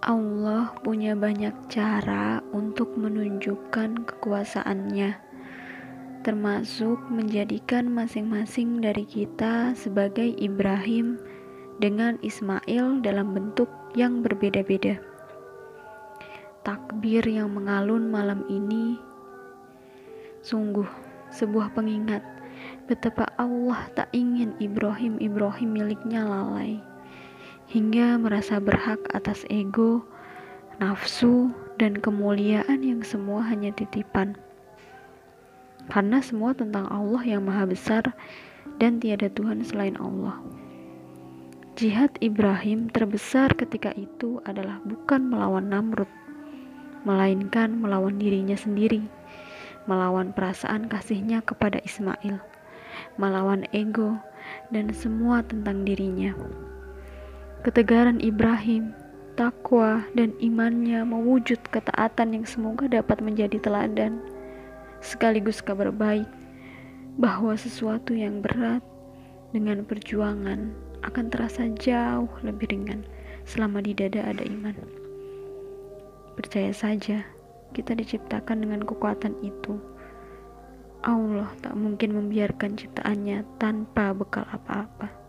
Allah punya banyak cara untuk menunjukkan kekuasaannya, termasuk menjadikan masing-masing dari kita sebagai Ibrahim dengan Ismail dalam bentuk yang berbeda-beda. Takbir yang mengalun malam ini sungguh sebuah pengingat betapa Allah tak ingin Ibrahim-Ibrahim miliknya lalai hingga merasa berhak atas ego, nafsu, dan kemuliaan yang semua hanya titipan. Karena semua tentang Allah yang Maha Besar dan tiada Tuhan selain Allah. Jihad Ibrahim terbesar ketika itu adalah bukan melawan Namrud, melainkan melawan dirinya sendiri, melawan perasaan kasihnya kepada Ismail, melawan ego, dan semua tentang dirinya. Ketegaran Ibrahim, takwa, dan imannya mewujud ketaatan yang semoga dapat menjadi teladan, sekaligus kabar baik bahwa sesuatu yang berat dengan perjuangan akan terasa jauh lebih ringan selama di dada ada iman. Percaya saja, kita diciptakan dengan kekuatan itu. Allah tak mungkin membiarkan ciptaannya tanpa bekal apa-apa.